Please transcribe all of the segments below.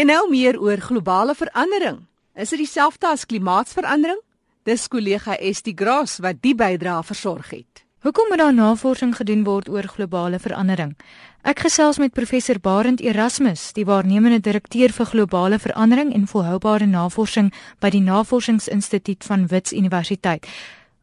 En nou meer oor globale verandering. Is dit dieselfde as klimaatsverandering? Dis kollega Estie Gras wat die bydrae versorg het. Hoekom moet daar navorsing gedoen word oor globale verandering? Ek gesels met professor Barend Erasmus, die waarnemende direkteur vir globale verandering en volhoubare navorsing by die Navorsingsinstituut van Wits Universiteit.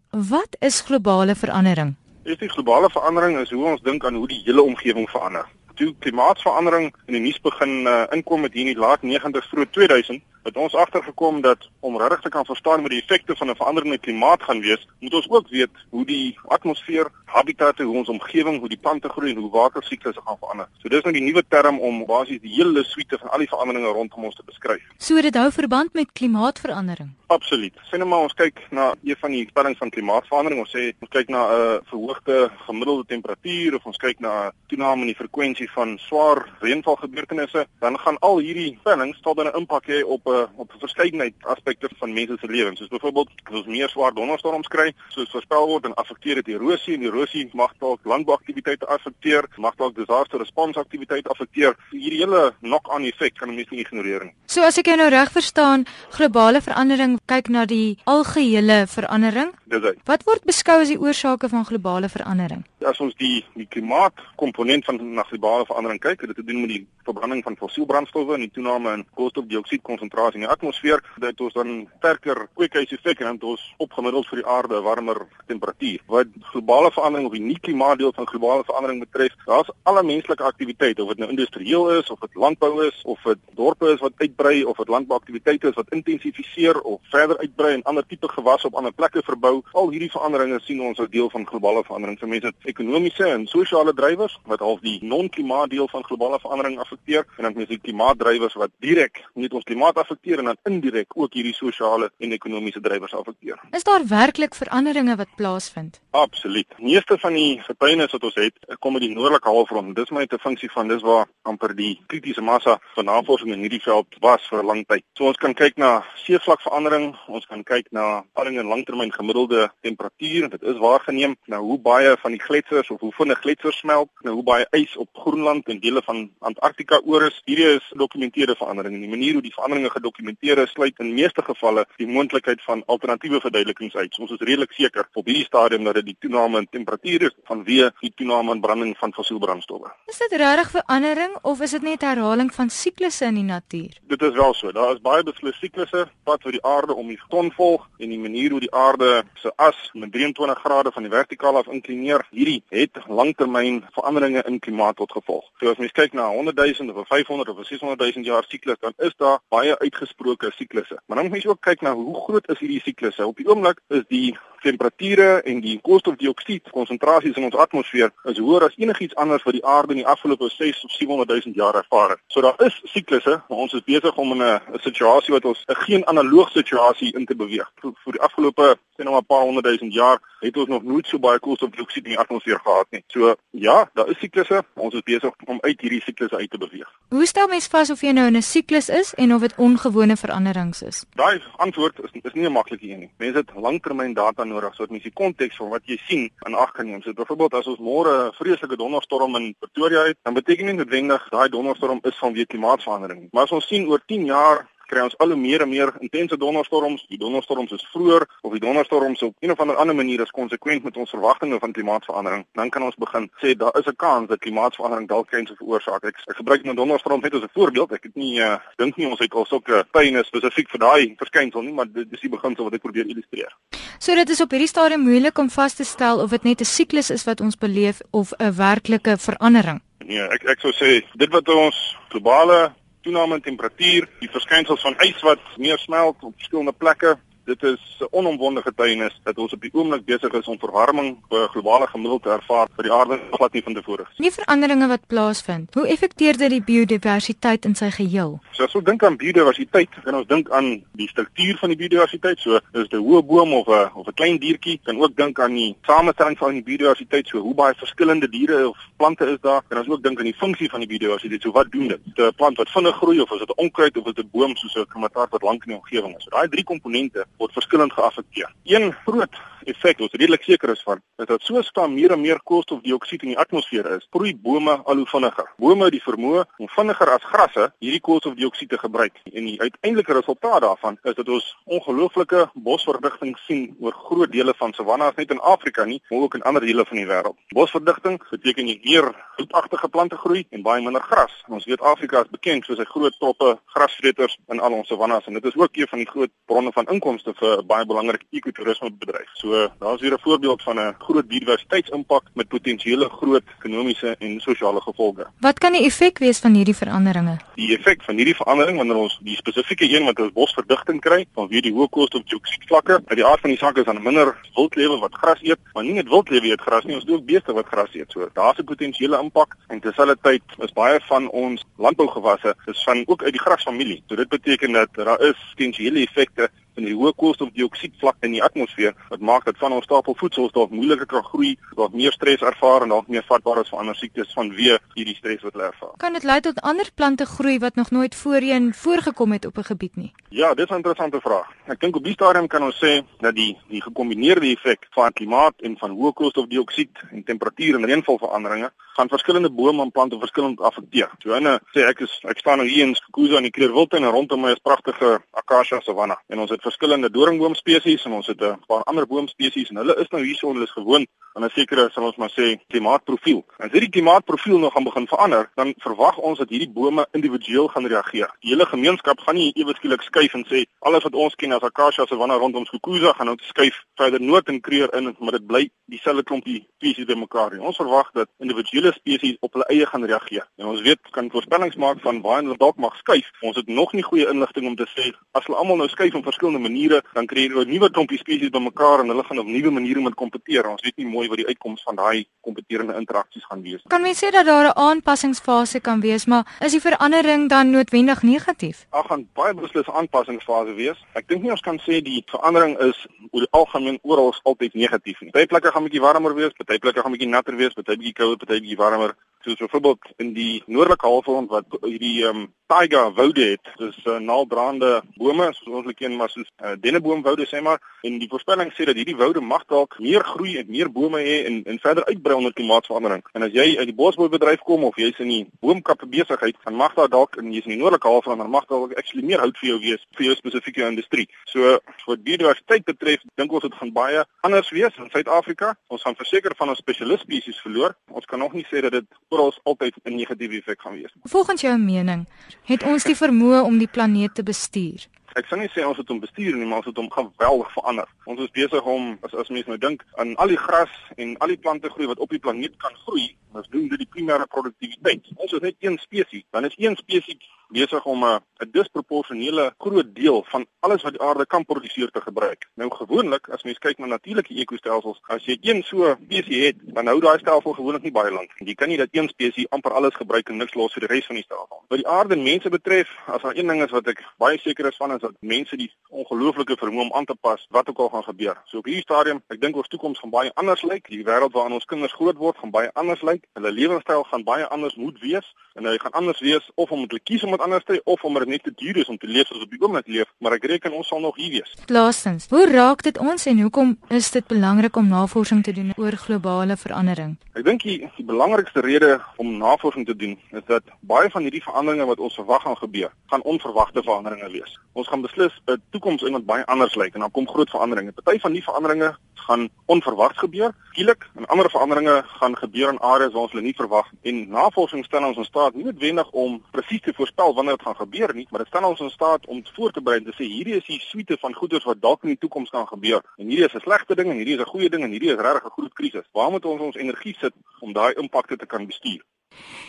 Wat is globale verandering? Is die globale verandering is hoe ons dink aan hoe die hele omgewing verander toe klimaatsverandering in die nuus begin uh, inkom met hier in die laat 90s vroeg 2000 het ons agtergekom dat om regtig te kan verstaan hoe die effekte van 'n veranderende klimaat gaan wees, moet ons ook weet hoe die atmosfeer, habitatte, hoe ons omgewing, hoe die plante groei en hoe watersiklusse gaan verander. So dis nou die nuwe term om basies die hele suite van al die veranderinge rondom ons te beskryf. So dit hou verband met klimaatsverandering. Absoluut. Sien nou maar ons kyk na een van die stellings van klimaatsverandering. Ons sê ons kyk na 'n uh, verhoogde gemiddelde temperatuur of ons kyk na 'n toename in die frekwensie van swaar reënvalgebeurtenisse, dan gaan al hierdie stellings tot 'n impak hê op 'n uh, op 'n verskeidenheid aspekte van mense se lewens. Soos byvoorbeeld as ons meer swaar donderstorms kry, soos voorspel word en affekteer dit erosie en erosie mag dalk landbouaktiwiteite affekteer, mag dalk disaster response aktiwiteite affekteer. Hierdie hele knock-on effek kan mense nie ignoreer nie. So as ek jou nou reg verstaan, globale verandering kyk na die algehele verandering. Dis hy. Wat word beskou as die oorsake van globale verandering? As ons die die klimaatkomponent van na globale verandering kyk, het dit te doen met die verbranding van fossielbrandstowwe en die toename in koolstofdioksied konsentrasie konsentrasie in die atmosfeer dat ons dan sterker kweekhuiseffek en dan ons opgemiddeld vir die aarde warmer temperatuur. Wat globale verandering of die nie klimaatdeel van globale verandering betref, daar's alle menslike aktiwiteite, of dit nou industrieel is of dit landbou is of dit dorpe is wat uitbrei of dit landbouaktiwiteite is wat intensifiseer of verder uitbrei en ander tipe gewasse op ander plekke verbou. Al hierdie veranderinge sien ons as deel van globale verandering. Vir mense dit ekonomiese en sosiale drywers wat half die non-klimaatdeel van globale verandering affekteer en dan mense die klimaatdrywers wat direk net ons klimaat affekteer en dan indirek ook hierdie sosiale en ekonomiese drywers affekteer. Is daar werklik veranderinge wat plaasvind? Absoluut. Meeste van die getuienis wat ons het, kom uit die noordelike halfrond. Dis maar net 'n funksie van dis waar amper die kritiese massa van navorsing in hierdie veld was vir 'n lang tyd. So ons kan kyk na seevlakverandering, ons kan kyk na veranderinge in langtermyn gemiddelde temperatuur, dit is waargeneem. Nou hoe baie van die gletsers of hoe vinnig gletsers smelt, nou hoe baie ys op Groenland en dele van Antarktika oor is. Hierdie is gedokumenteerde veranderinge. Die manier hoe die veranderinge gedokumenteer is, sluit in meeste gevalle die moontlikheid van alternatiewe verduidelikings uit. Ons is redelik seker op hierdie stadium dat dit die toename in temperatuur is vanweë die toename in branding van fossielbrandstowwe. Is dit regtig verandering of is dit net herhaling van siklusse in die natuur? Dit is wel so. Daar is baie beslis siklusse wat vir die aarde om die son volg en die manier hoe die aarde se as met 23 grade van die vertikaal af inklineer. Hierdie het langtermyn veranderinge in klimaat tot gevolg. So as mens kyk na 100 000 of 500 of 600 000 jaar siklus, dan is daar baie uitgesproke siklusse. Maar dan moet mens ook kyk na hoe groot is hierdie siklusse. Op die oomblik is die temperature en die koolstofdioksied konsentrasies in ons atmosfeer is hoër as enigiets anders wat die aarde in die afgelope 6 of 700 000 jaar ervaar het. So daar is siklusse, maar ons is besig om in 'n situasie wat ons 'n geen analoog situasie in te beweeg. Vir, vir die afgelope sien nou 'n paar honderd duisend jaar het ons nog nooit so baie koolstofdioksied in die atmosfeer gehad nie. So ja, daar is siklusse, ons is besig om uit hierdie siklusse uit te beweeg. Hoe stel mens vas of jy nou in 'n siklus is en of dit ongewone veranderings is? Daai antwoord is is nie 'n maklike een nie. Mense het langtermyndata nodig sodat mens die konteks van wat jy sien in ag kan neem. So byvoorbeeld as ons môre 'n vreeslike donderstorm in Pretoria het, dan beteken dit noodwendig daai donderstorm is vanweë klimaatsverandering. Maar as ons sien oor 10 jaar kry ons al hoe meer en meer intense donderstorms. Die donderstorms is vroeër of die donderstorms op een of ander ander manier is konsekwent met ons verwagtinge van klimaatsverandering. Dan kan ons begin sê daar is 'n kans dat klimaatsverandering dalk kense veroorsaak. Ek, ek gebruik nou donderstorms net as 'n voorbeeld. Ek het nie uh, dink nie ons het al sulke pyne spesifiek vir daai verskynsel nie, maar dit is die beginsel wat ek probeer illustreer. So dit is op hierdie stadium moeilik om vas te stel of dit net 'n siklus is wat ons beleef of 'n werklike verandering. Nee, ek ek sou sê dit wat ons globale toename in temperatuur, die verskynsels van ys wat meer smelt op verskillende plekke, dit is 'n onomwonde getuienis dat ons op die oomblik besig is om verwarming 'n globale gemiddelde te ervaar vir die aarde glad nie van tevore. Nie veranderinge wat plaasvind. Hoe effekteer dit die biodiversiteit in sy geheel? So as ons dink aan biodiversiteit, kan ons dink aan die struktuur van die biodiversiteit. So is dit 'n hoë boom of 'n of 'n klein diertjie, kan ook dink aan die samestelling van die biodiversiteit, so hoe baie verskillende diere of plante is daar. En ons ook dink aan die funksie van die biodiversiteit. So wat doen dit? 'n Plant wat vinnig groei of is dit 'n onkruid of is dit 'n boom soos 'n komataar wat lank in die omgewing is? So daai drie komponente word verskillend geaffekteer. Een groot effek wat redelik seker is van, is dat soos daar meer en meer koolstofdioksied in die atmosfeer is, groei bome al hoe vinniger. Bome het die vermoë om vinniger as grasse hierdie koolstofdioksied te gebruik. En die uiteindelike resultaat daarvan is dat ons ongelooflike bosverdigting sien oor groot dele van savannas net in Afrika nie, maar ook in ander dele van die wêreld. Bosverdigting beteken jy meer houtagtige plante groei en baie minder gras. Ons weet Afrika is bekend vir sy groot toppe grasvreters in al ons savannas en dit is ook een van die groot bronne van inkomste vir baie belangrike ekotourisme bedryf. So daar's hier 'n voorbeeld van 'n groot biodiversiteitsimpak met potensiële groot ekonomiese en sosiale gevolge. Wat kan die effek wees van hierdie veranderinge? Die effek van hierdie verandering wanneer ons die spesifieke een wat ons bosverdigting kry, vanweë die hoë koolstofdioksied uit die aard van die saak is dan minder wildlewe wat gras eet, maar nie net wildlewe eet gras nie, ons het ook beeste wat gras eet. So daar's 'n potensiële impak en terselfdertyd is baie van ons landbougewasse is van ook uit die grasfamilie. So dit beteken dat daar is potensiële effekte in die hoë koolstofdioksied vlak in die atmosfeer wat maak dat van ons stapel voedsel dalk moeiliker kan groei, dalk meer stres ervaar en dalk meer vatbaar is vir ander siektes vanweë hierdie stres wat hulle ervaar. Kan dit lei tot ander plante groei wat nog nooit voorheen voorgekom het op 'n gebied nie? Ja, dis 'n interessante vraag. Ek dink op die stadium kan ons sê dat die die gekombineerde effek van klimaat en van hoë koolstofdioksied en temperatuur en reënvalveranderinge gaan verskillende bome en plante verskillend affekteer. So en sê ek is ek staan nou hier in Skukuza in die Kleurwiltuin en rondom my is pragtige akasia savanna en ons het verskillende doringboomspesies en ons het 'n paar ander boomspesies en hulle is nou hierso en hulle is gewoond aan 'n sekere sal ons maar sê klimaatprofiel. As hierdie klimaatprofiel nou gaan begin verander, dan verwag ons dat hierdie bome individueel gaan reageer. Die hele gemeenskap gaan nie ewe skielik skuif en sê alles wat ons ken as akasia savanna rondom Skukuza gaan nou skuif verder noord en kreer in, maar dit bly dieselfde klompie spesies bymekaar. Ons verwag dat individuele spesies op hulle eie gaan reageer. En ons weet kan voorspellings maak van waar hulle dalk mag skuif. Ons het nog nie goeie inligting om te sê as hulle almal nou skuif in verskillende maniere, dan kry jy 'n nuwe klompie spesies bymekaar en hulle gaan op nuwe maniere met kompeteer. Ons weet nie mooi wat die uitkoms van daai kompeterende interaksies gaan wees. Kan mens sê dat daar 'n aanpassingsfase kan wees, maar is die verandering dan noodwendig negatief? Ag, gaan baie beslis 'n aanpassingsfase wees. Ek dink nie ons kan sê die verandering is oor die algemeen oral altyd negatief nie. Party plekke gaan bietjie warmer wees, party plekke gaan bietjie natter wees, party bietjie kouer, party bietjie warmer soos byvoorbeeld in die noordelike halfrond wat hierdie ehm um, taiga woude het. 'n uh, naaldraande bome soos ons hulle ken maar soos uh, denneboomwoude sê maar en die voorspelling sê dat hierdie woude mag dalk meer groei en meer bome hê en en verder uitbrei onder klimaatsverandering. En as jy uit die bosboubedryf kom of jy's in die boomkappe besigheid, dan mag daar dalk in jy's in die noordelike halfrond dan mag dalk actually meer hout vir jou wees vir jou spesifieke industrie. So wat biodiversiteit betref, dink ons dit gaan baie anders wees in Suid-Afrika. Ons gaan verseker van ons spesialis spesies verloor. Ons kan nog nie sê dat dit oral altyd 'n negatiewe effek gaan wees. Volgens jou mening, het ons die vermoë om die planeet te bestuur? Ek sou nie sê ons het hom bestuur nie, maar ons het hom geweldig verander. Ons is besig om as as mense nou dink aan al die gras en al die plante groei wat op die planeet kan groei, ons doen dit die primêre produktiwiteit. Ons is net een spesies, dan is een spesies besig om 'n 'n disproporsionele groot deel van alles wat die aarde kan produseer te gebruik. Nou gewoonlik as mens kyk na natuurlike ekostelsels, as jy een so spesies het, dan hou daai stelsel gewoonlik nie baie lank. Jy kan nie dat een spesies amper alles gebruik en niks los vir die res van die stelsel. Wat die aarde en mense betref, as daar een ding is wat ek baie seker is van is dat mense die ongelooflike vermoë om aan te pas wat ook al gaan gebeur. So op hierdie stadium, ek dink ons toekoms gaan baie anders lyk. Die wêreld waarin ons kinders groot word, gaan baie anders lyk. Hulle lewenstyl gaan baie anders moet wees en hy gaan anders wees of om te kies om wat anders te of omdat dit net te duur is om te leef soos op die oomblik leef, maar ek reken ons sal nog hier wees. Laastens, hoe raak dit ons en hoekom is dit belangrik om navorsing te doen oor globale verandering? Ek dink die, die belangrikste rede om navorsing te doen is dat baie van hierdie veranderinge wat ons verwag gaan gebeur, gaan onverwagte veranderinge wees. Ons gaan beslis 'n toekoms in wat baie anders lyk en dan kom groot veranderinge. Party van die veranderinge gaan onverwags gebeur, skielik, en ander veranderinge gaan gebeur in areas waar ons hulle nie verwag en navorsing stel ons in staat nie noodwendig om presies te voorspel wanneer dit gaan gebeur nie, maar dit stel ons in staat om voor te berei en te sê hierdie is die suite van goeders wat dalk in die toekoms kan gebeur. En hierdie is 'n slegte ding en hierdie is 'n goeie ding en hierdie is regtig 'n groot krisis. Waar moet ons ons energie sit om daai impakte te kan bestuur?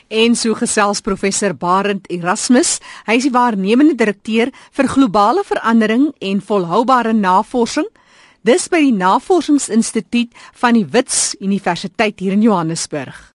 En so gesels professor Barend Erasmus. Hy is die waarnemende direkteur vir globale verandering en volhoubare navorsing. Dis by die Navorsingsinstituut van die Wits Universiteit hier in Johannesburg.